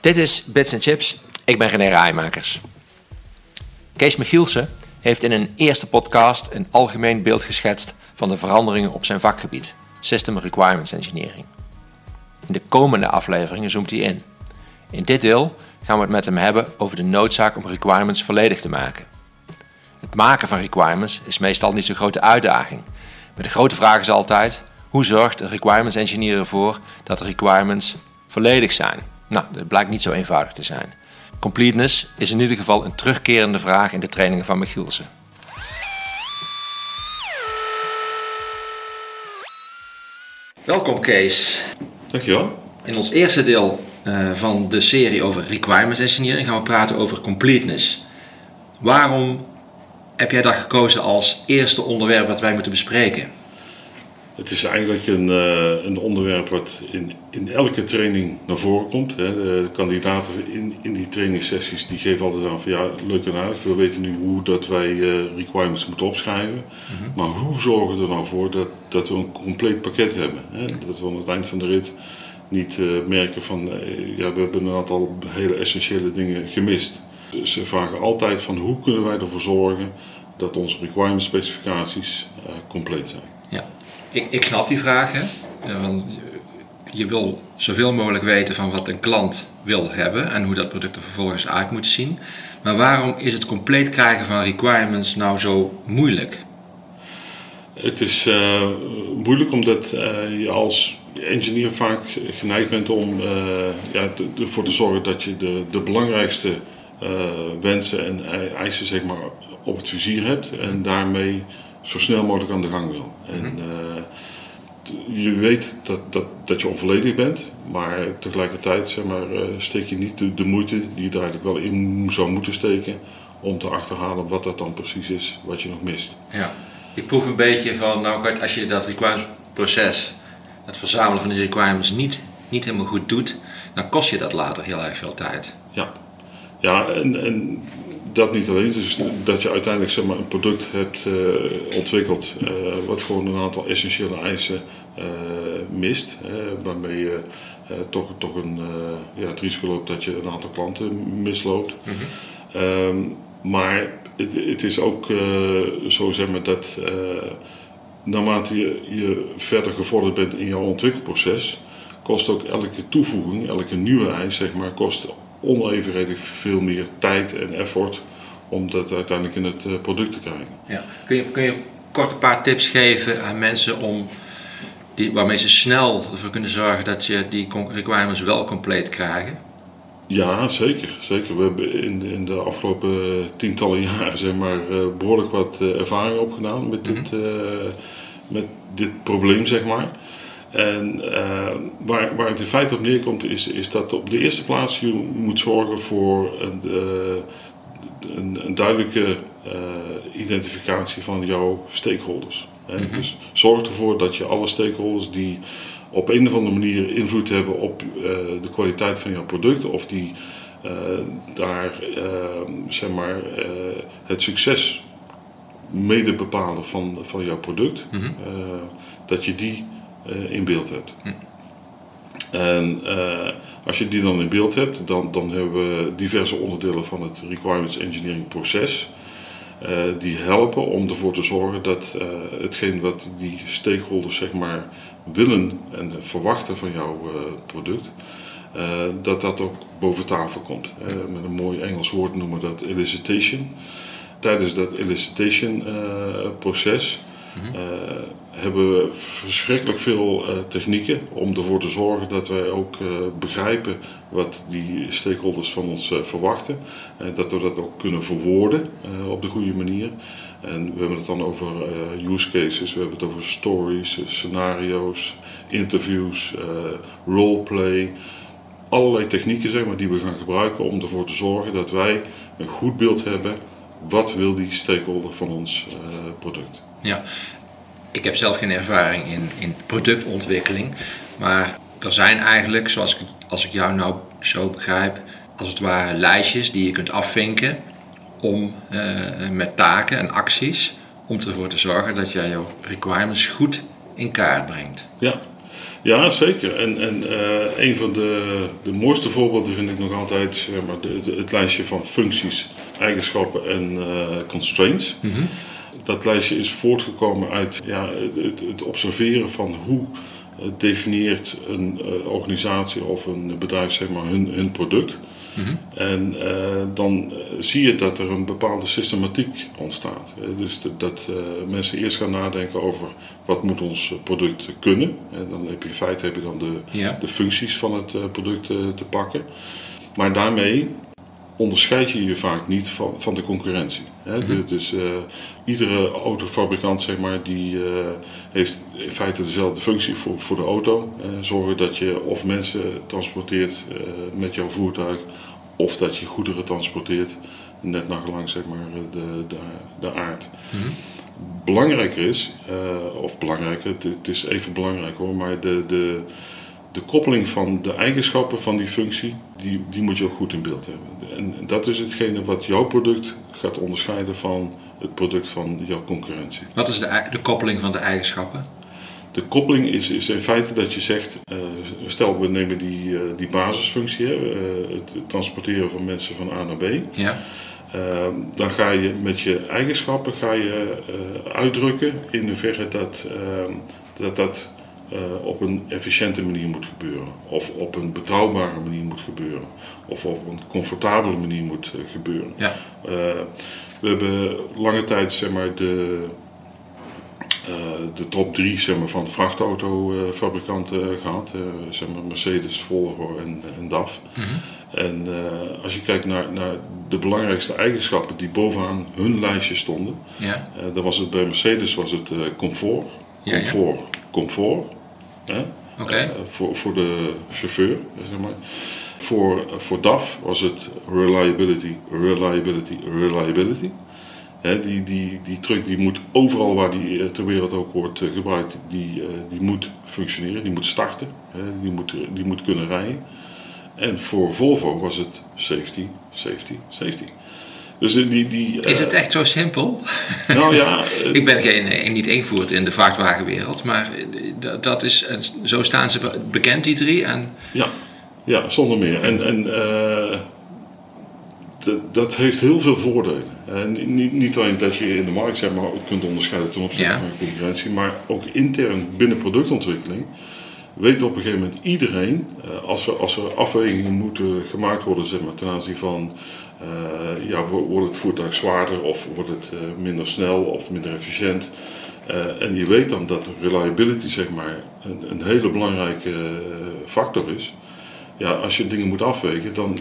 Dit is Bits Chips. Ik ben René Rijmakers. Kees Michielsen heeft in een eerste podcast een algemeen beeld geschetst van de veranderingen op zijn vakgebied, System Requirements Engineering. In de komende afleveringen zoomt hij in. In dit deel gaan we het met hem hebben over de noodzaak om requirements volledig te maken. Het maken van requirements is meestal niet zo'n grote uitdaging. Maar de grote vraag is altijd: hoe zorgt een requirements engineer ervoor dat de requirements volledig zijn? Nou, dat blijkt niet zo eenvoudig te zijn. Completeness is in ieder geval een terugkerende vraag in de trainingen van Michielsen. Welkom Kees. Dankjewel. In ons eerste deel uh, van de serie over requirements engineering gaan we praten over completeness. Waarom heb jij dat gekozen als eerste onderwerp wat wij moeten bespreken? Het is eigenlijk een, uh, een onderwerp wat in, in elke training naar voren komt. Hè. De kandidaten in, in die trainingssessies die geven altijd aan van ja, leuk en aardig. We weten nu hoe dat wij uh, requirements moeten opschrijven. Mm-hmm. Maar hoe zorgen we er nou voor dat, dat we een compleet pakket hebben? Hè? Dat we aan het eind van de rit niet uh, merken van ja, we hebben een aantal hele essentiële dingen gemist. Dus ze vragen altijd van hoe kunnen wij ervoor zorgen dat onze requirement specificaties compleet zijn. Ja ik, ik snap die vragen. want je wil zoveel mogelijk weten van wat een klant wil hebben en hoe dat product er vervolgens uit moet zien. Maar waarom is het compleet krijgen van requirements nou zo moeilijk? Het is uh, moeilijk omdat uh, je als engineer vaak geneigd bent om uh, ja, ervoor te zorgen dat je de, de belangrijkste wensen en eisen zeg maar, op het vizier hebt en daarmee zo snel mogelijk aan de gang wil. En mhm. eh, je weet dat, dat, dat je onvolledig bent, maar tegelijkertijd zeg maar, uh, steek je niet de, de, moeite die je er eigenlijk wel in zou moeten steken om te achterhalen wat dat dan precies is wat je nog mist. Ja, ik proef een beetje van, nou als je dat requirements proces, het verzamelen van die requirements niet, niet helemaal goed doet, dan kost je dat later heel erg veel tijd. Ja, ja en, en dat niet alleen, dus dat je uiteindelijk zeg maar, een product hebt uh, ontwikkeld uh, wat gewoon een aantal essentiële eisen uh, mist, waarmee je toch, toch een, ja, het risico loopt dat je een aantal klanten misloopt. Mm -hmm. um, maar het, het, is ook zo zeg maar, dat naarmate je, je verder gevorderd bent in jouw ontwikkelproces, kost ook elke toevoeging, elke nieuwe eis, zeg maar, kost onevenredig veel meer tijd en effort om dat uiteindelijk in het eh, product te krijgen. Ja. Kun, je, kun je kort een paar tips geven aan mensen om die, waarmee ze snel ervoor kunnen zorgen dat je die requirements wel compleet krijgen? Ja, zeker. zeker. We hebben in de, in de afgelopen tientallen jaren zeg maar, eh, behoorlijk wat eh, ervaring opgedaan met, dit, uh, met dit probleem. Zeg maar. En uh, waar, waar het in feite op neerkomt is, is dat op de eerste plaats je moet zorgen voor een, uh, een, een, duidelijke uh, identificatie van jouw stakeholders. Mm -hmm. Dus zorg ervoor dat je alle stakeholders die op een of andere manier invloed hebben op de kwaliteit van jouw product of die daar zeg maar, het succes mede bepalen van, van jouw product, mm -hmm. dat je die uh, in beeld hebt. Hm. En uh, als je die dan in beeld hebt, dan, dan hebben we diverse onderdelen van het requirements engineering proces. Uh, die helpen om ervoor te zorgen dat hetgeen wat die stakeholders zeg maar willen en verwachten van jouw product, dat dat ook boven tafel komt. met een mooi Engels woord noemen we dat elicitation. Tijdens dat elicitation proces mm hebben we verschrikkelijk veel uh, technieken om ervoor te zorgen dat wij ook uh, begrijpen wat die stakeholders van ons uh, verwachten. En dat we dat ook kunnen verwoorden op de goede manier. En we hebben het dan over use cases, we hebben het over stories, scenario's, interviews, roleplay. Allerlei technieken zeg maar, die we gaan gebruiken om ervoor te zorgen dat wij een goed beeld hebben wat wil die stakeholder van ons product. Ja, ik heb zelf geen ervaring in, in productontwikkeling, maar er zijn eigenlijk, zoals ik, als ik jou nou zo begrijp, als het ware lijstjes die je kunt afvinken om, uh, met taken en acties om ervoor te zorgen dat jij jouw requirements goed in kaart brengt. Ja, Ja, zeker. En, en een van de, de mooiste voorbeelden vind ik nog altijd zeg maar, de, het lijstje van functies, eigenschappen en constraints. Mhm. Dat lijstje is voortgekomen uit ja, het, het observeren van hoe definieert een organisatie of een bedrijf zeg maar, hun, hun product. Mhm. En uh, dan zie je dat er een bepaalde systematiek ontstaat. dus dat uh, mensen eerst gaan nadenken over wat moet ons product kunnen. En dan heb je in feite heb je dan de, de functies van het uh, product te pakken. Maar daarmee onderscheid je je vaak niet van, van de concurrentie. Hè? Mhm. Dus uh, iedere autofabrikant zeg maar, die uh, heeft in feite dezelfde functie voor, voor de auto. Uh, zorgen dat je of mensen transporteert met jouw voertuig of dat je goederen transporteert, net naar gelang zeg maar, de, de, de aard. Mm Belangrijker is, of belangrijker, het, het, is even belangrijk hoor, maar de, de, de koppeling van de eigenschappen van die functie, die, die moet je ook goed in beeld hebben. En dat is hetgene wat jouw product gaat onderscheiden van het product van jouw concurrentie. Wat is de, de koppeling van de eigenschappen? De koppeling is, is in feite dat je zegt, uh, stel we nemen die, uh, die basisfunctie, uh, het transporteren van mensen van A naar B. Ja. Ehm, dan ga je met je eigenschappen ga je, uitdrukken in hoeverre dat ehm, dat, dat op een efficiënte manier moet gebeuren. Of op een betrouwbare manier moet gebeuren. Of op een comfortabele manier moet gebeuren. Ja. we hebben lange tijd zeg maar, de eh, de top drie zeg maar, van de vrachtautofabrikanten gehad. Zeg maar Mercedes, Volvo en, en DAF. Mhm. En als je kijkt naar, naar de belangrijkste eigenschappen die bovenaan hun lijstje stonden, ja. dan was het bij Mercedes was het comfort, comfort, ja, ja. comfort. Okay. voor, voor de chauffeur, zeg maar. Voor, voor DAF was het reliability, reliability, reliability die, die, die truck die moet overal waar die eh, ter wereld ook wordt eh, gebruikt, die, eh, die moet functioneren, die moet starten, die, moet, die moet kunnen rijden. En voor Volvo was het safety, safety, safety. Dus die, die, is het echt zo simpel? Nou ja. ik ben geen, niet ingevoerd in de vrachtwagenwereld, maar dat is, zo staan ze bekend, die drie. En... Ja, ja, zonder meer. En, en dat, dat, heeft heel veel voordelen. En niet, niet alleen dat je in de markt zeg maar, kunt onderscheiden ten opzichte van concurrentie, maar ook intern binnen productontwikkeling weet op een gegeven moment iedereen, eh, als er, als er afwegingen moeten gemaakt worden zeg maar, ten aanzien van uh, ja, wordt het voertuig zwaarder of wordt het uh, minder snel of minder efficiënt. en je weet dan dat reliability zeg maar, een, een hele belangrijke factor is ja, als je dingen moet afwegen, dan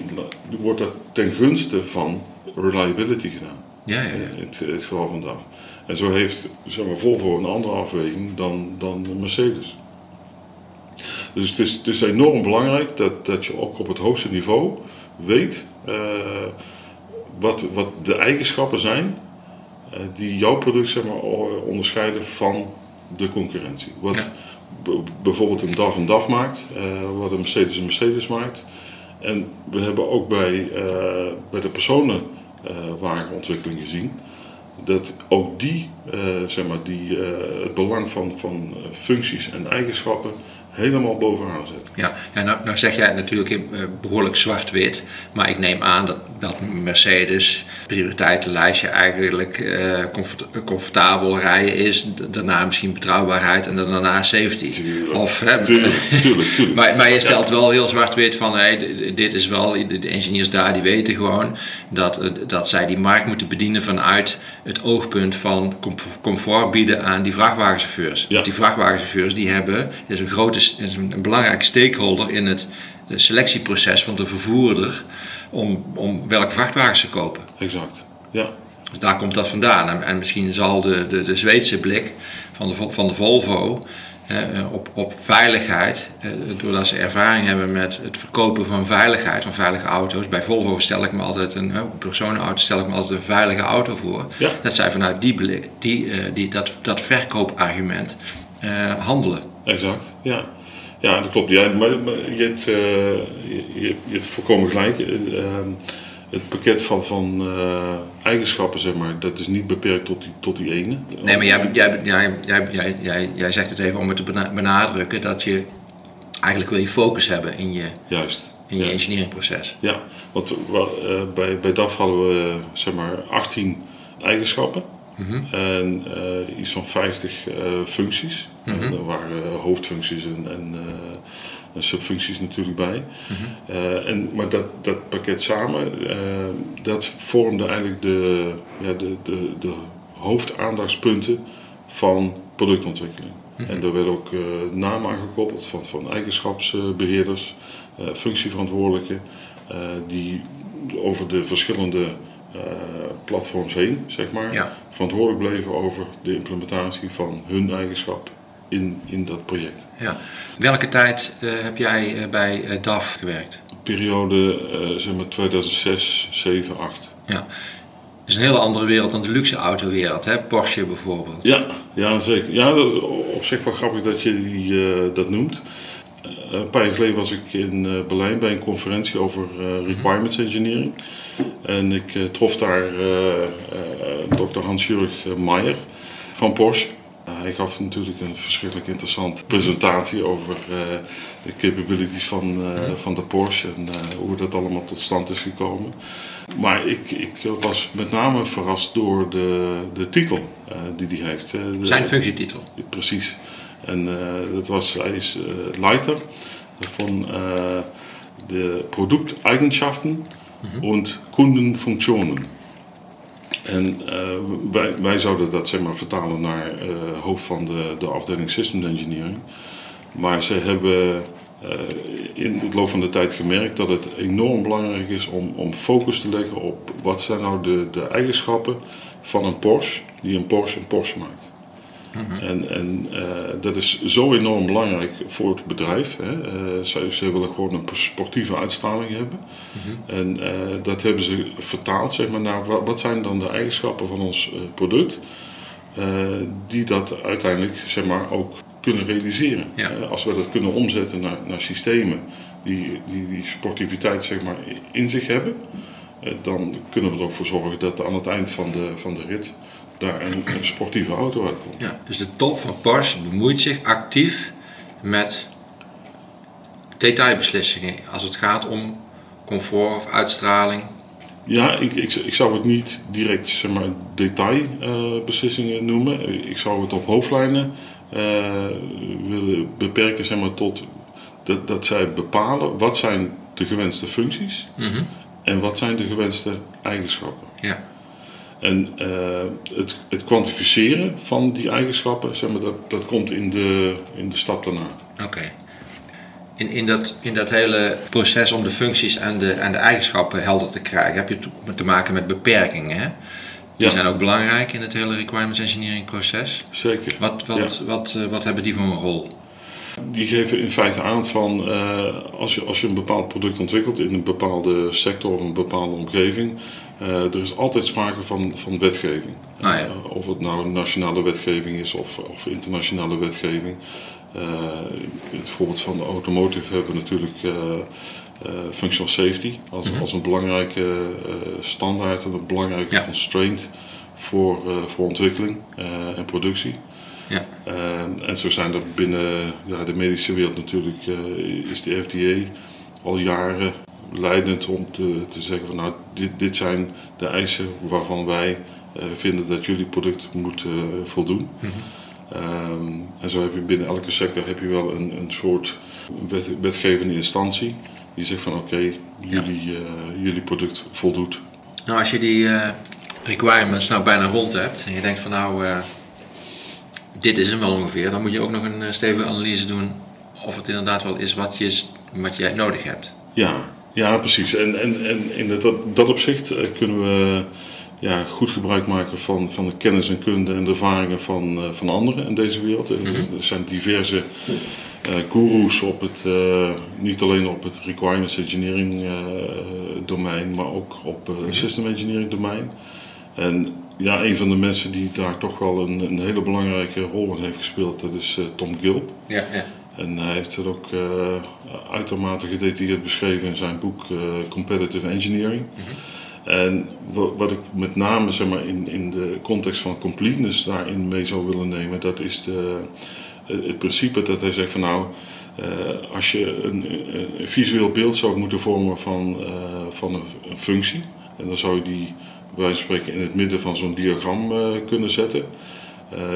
wordt dat ten gunste van reliability gedaan. Ja, ja, ja. In het, het geval van DAF. En zo heeft zeg maar, Volvo een andere afweging dan, dan Mercedes. Dus het is, het is enorm belangrijk dat, dat je ook op het hoogste niveau weet uh, wat, wat de eigenschappen zijn uh, die jouw product zeg maar, onderscheiden van de concurrentie. Wat, bijvoorbeeld een DAF een DAF maakt, uh, wat een Mercedes een Mercedes maakt. En we hebben ook bij, uh, bij de personenwagenontwikkeling gezien dat ook die, zeg maar, die, het belang van, van functies en eigenschappen helemaal bovenaan zet. Ja, ja nou, nou zeg jij natuurlijk eh, behoorlijk zwart-wit, maar ik neem aan dat, dat Mercedes prioriteitenlijstje eigenlijk uh, comfortabel rijden is, daarna misschien betrouwbaarheid en daarna safety. Tuurlijk, of, hè, tuurlijk, tuurlijk, tuurlijk. maar, maar je stelt wel heel zwart-wit van hey, dit is wel, de engineers daar die weten gewoon dat, dat zij die markt moeten bedienen vanuit het oogpunt van comfort bieden aan die vrachtwagenchauffeurs. Ja. Want die vrachtwagenchauffeurs die hebben, dat is een grote is, een belangrijke stakeholder in het selectieproces van de vervoerder om, om welke vrachtwagens ze kopen. Exact, ja. Dus daar komt dat vandaan. En, en misschien zal de, de, de Zweedse blik van de, van de Volvo op, op veiligheid, doordat ze ervaring hebben met het verkopen van veiligheid, van veilige auto's. Bij Volvo stel ik me altijd een, op personenauto stel ik me altijd een veilige auto voor. Ja. Dat zij vanuit die blik, die, die, dat, dat verkoopargument uh, handelen. Exact, ja. Ja, dat klopt. Ja, maar, je, hebt, uh, je, je, hebt volkomen gelijk. Uh, het pakket van, van eigenschappen, zeg maar, dat is niet beperkt tot die, tot die ene. Nee, maar jij, jij, jij, jij, jij, jij zegt het even om het te benadrukken dat je Eigenlijk wil je focus hebben in je, Juist. in je Ja. engineeringproces. Ja, want eh, bij, bij DAF hadden we zeg maar 18 eigenschappen Mhm. en eh, iets van 50 eh, functies. Mhm. Er waren eh, hoofdfuncties en, en, en subfuncties natuurlijk bij. Mhm. En, maar dat, dat pakket samen, dat vormde eigenlijk de, ja, de, de, de hoofdaandachtspunten van productontwikkeling. Mhm. En er werden ook namen aangekoppeld van, van eigenschapsbeheerders, eh, functieverantwoordelijken, die over de verschillende platforms heen, zeg maar, Ja. verantwoordelijk bleven over de implementatie van hun eigenschap in, in dat project. Ja. Welke tijd eh, heb jij eh, bij eh, DAF gewerkt? Periode eh, zeg maar 2006, 7, 8. Ja. Dat is een hele andere wereld dan de luxe autowereld, hè? Porsche bijvoorbeeld. Ja, ja zeker. Ja, dat, op zich wel grappig dat je die, eh, dat noemt. Eh, een paar jaar geleden was ik in eh, Berlijn bij een conferentie over eh, requirements engineering. En ik trof daar Dr. Hans-Jurg Meijer van Porsche. Hij gaf natuurlijk een verschrikkelijk interessante presentatie over de capabilities van, eh, van de Porsche en hoe dat allemaal tot stand is gekomen. Maar ik, ik was met name verrast door de, de titel die hij heeft. de- Zijn functietitel. Precies. En eh, dat was, hij is eh, Leiter van eh, de Produkteigenschaften und Kundenfunktionen. En eh, wij, wij zouden dat zeg maar, vertalen naar eh, hoofd van de, de afdeling System Engineering. Maar ze hebben in het loop van de tijd gemerkt dat het enorm belangrijk is om, om focus te leggen op wat zijn nou de, de eigenschappen van een Porsche die een Porsche een Porsche maakt. En, en eh, dat is zo enorm belangrijk voor het bedrijf. Hè. Eh, ze, ze willen gewoon een sportieve uitstraling hebben. En eh, dat hebben ze vertaald zeg maar, naar wat, wat zijn dan de eigenschappen van ons product. die dat uiteindelijk zeg maar, ook kunnen realiseren. Ja. Als we dat kunnen omzetten naar, naar systemen die, die die sportiviteit zeg maar, in zich hebben. dan kunnen we er ook voor zorgen dat aan het eind van de, van de rit daar een, een sportieve auto uitkomt. Ja. Dus de top van Porsche bemoeit zich actief met detailbeslissingen als het gaat om comfort of uitstraling. Ja, ik, ik, ik zou het niet direct zeg maar, detailbeslissingen noemen. Ik zou het op hoofdlijnen eh, willen beperken zeg maar, tot dat, dat zij bepalen wat zijn de gewenste functies Mhm. en wat zijn de gewenste eigenschappen. Ja. En eh, het, het kwantificeren van die eigenschappen, zeg maar, dat, dat komt in de, in de stap daarna. Oké. In, in, dat, in dat hele proces om de functies en de, en de eigenschappen helder te krijgen, heb je te- maken met beperkingen. Hè? Die Ja. zijn ook belangrijk in het hele requirements engineering proces. Zeker. Wat, wat, wat, eh, wat hebben die voor een rol? Die geven in feite aan van eh, als, je, als je een bepaald product ontwikkelt in een bepaalde sector of een bepaalde omgeving, eh, er is altijd sprake van, van wetgeving. Ah, ja. Eh, of het nou nationale wetgeving is of, of internationale wetgeving. In het voorbeeld van de automotive hebben we natuurlijk functional safety als, Mhm. als een belangrijke standaard en een belangrijke Ja. constraint voor, voor ontwikkeling en productie. Ja. En zo zijn er binnen ja, de medische wereld natuurlijk, is de FDA al jaren leidend om te, te zeggen van nou, dit, dit zijn de eisen waarvan wij eh, vinden dat jullie product moet eh, voldoen. Mhm. Ehm, en zo heb je binnen elke sector heb je wel een, een soort wet, wetgevende instantie die zegt van oké, jullie, eh, jullie product voldoet. Nou, als je die requirements nou bijna rond hebt en je denkt van nou, dit is hem wel ongeveer, dan moet je ook nog een stevige analyse doen of het inderdaad wel is wat, je, wat jij nodig hebt. Ja, ja precies. En, en, en in dat, dat opzicht eh, kunnen we ja, goed gebruik maken van, van de kennis en kunde en de ervaringen van, eh, van anderen in deze wereld. En Er zijn diverse eh gurus op het, niet alleen op het requirements engineering domein, maar ook op het system engineering domein. En ja, een van de mensen die daar toch wel een, een hele belangrijke rol in heeft gespeeld, dat is Tom Gilp. Ja, ja. En hij heeft het ook eh, uitermate gedetailleerd beschreven in zijn boek eh, Competitive Engineering. En wa- wat ik met name zeg maar, in, in de context van completeness daarin mee zou willen nemen, dat is de, eh, het principe dat hij zegt van nou, als je een, een, visueel beeld zou moeten vormen van, van een, een, functie, en dan zou je die bij wijze van spreken in het midden van zo'n diagram kunnen zetten.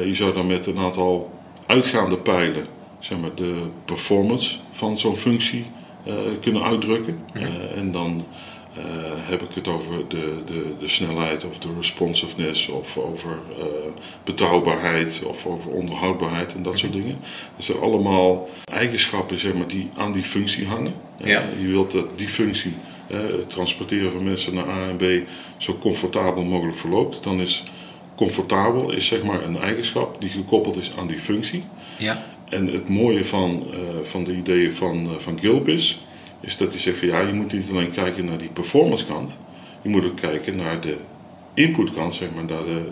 je zou dan met een aantal uitgaande pijlen zeg maar, de performance van zo'n functie kunnen uitdrukken. en dan uh, heb ik het over de, de, de snelheid of de responsiveness of over betrouwbaarheid of over onderhoudbaarheid en dat soort dingen. Dus er allemaal eigenschappen zeg maar, die aan die functie hangen. Ja. Je wilt dat die functie, het transporteren van mensen naar A en B, zo comfortabel mogelijk verloopt. Dan is comfortabel is zeg maar een eigenschap die gekoppeld is aan die functie. Ja. En het mooie van, van de ideeën van, van Gilp is is dat hij zegt van ja, je moet niet alleen kijken naar die performance kant, je moet ook kijken naar de input kant, zeg maar, naar de,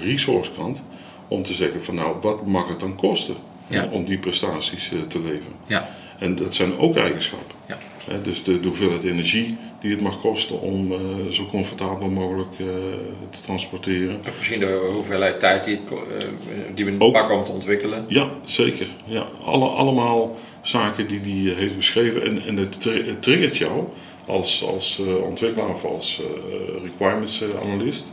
resource kant, om te zeggen van nou, wat mag het dan kosten om die prestaties eh, te leveren. Ja. En dat zijn ook eigenschappen. Ja. dus de, de, hoeveelheid energie die het mag kosten om uh, zo comfortabel mogelijk uh, te transporteren. Of misschien de hoeveelheid tijd die, uh, die we pakken om te ontwikkelen. Ja, zeker. Ja, alle, allemaal zaken die hij heeft beschreven. En, en het, het triggert jou als, als ontwikkelaar of als requirements analyst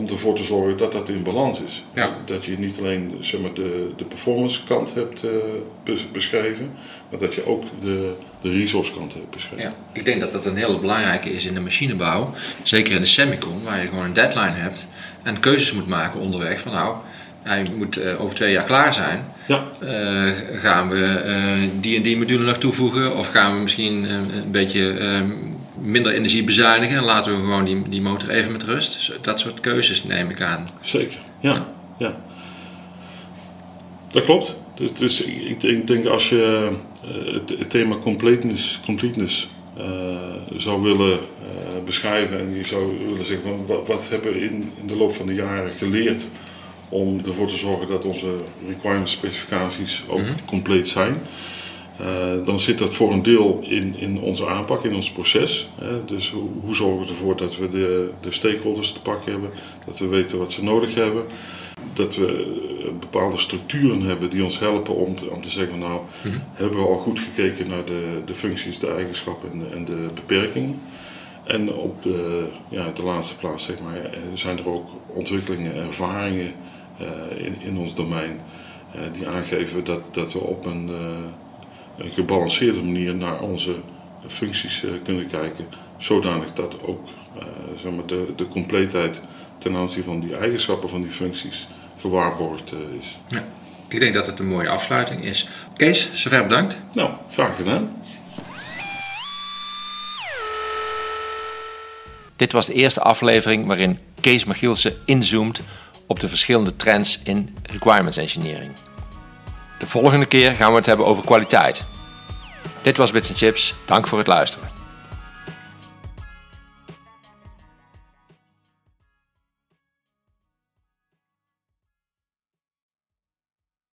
om ervoor te zorgen dat dat in balans is. Ja. Dat je niet alleen zeg maar, de, de performance kant hebt uh, beschreven, maar dat je ook de, de resource kant hebt beschreven. Ja. Ik denk dat dat een hele belangrijke is in de machinebouw, zeker in de semicon, waar je gewoon een deadline hebt en keuzes moet maken onderweg van nou, hij moet uh, over twee jaar klaar zijn. Ja. Uh, gaan we uh, die en die module nog toevoegen? Of gaan we misschien een beetje minder energie bezuinigen en laten we gewoon die, die motor even met rust. Dat soort keuzes neem ik aan. Zeker, ja. ja. Dat klopt. Dus, dus ik, ik, denk als je uh, het, thema completeness, completeness uh, zou willen uh, beschrijven en je zou willen zeggen van wat, wat hebben we in, in de loop van de jaren geleerd om ervoor te zorgen dat onze requirement specificaties ook mm compleet zijn. Uh, dan zit dat voor een deel in, in onze aanpak, in ons proces. Hè. Dus hoe, hoe, zorgen we ervoor dat we de, de stakeholders te pakken hebben, dat we weten wat ze nodig hebben. Dat we eh, bepaalde structuren hebben die ons helpen om te, om te zeggen, nou, mhm. hebben we al goed gekeken naar de, de functies, de eigenschappen en de, en de beperkingen. En op de, ja, de laatste plaats zeg maar, eh, zijn er ook ontwikkelingen, ervaringen uh, in, in ons domein uh, die aangeven dat, dat we op een uh, een gebalanceerde manier naar onze functies eh, kunnen kijken, zodanig dat ook eh, zeg maar de, de compleetheid ten aanzien van die eigenschappen van die functies gewaarborgd eh, is. Ja, ik denk dat het een mooie afsluiting is. Kees, zover bedankt. Nou, graag gedaan. Dit was de eerste aflevering waarin Kees Magielsen inzoomt op de verschillende trends in requirements engineering. De volgende keer gaan we het hebben over kwaliteit. Dit was Bits Chips. Dank voor het luisteren.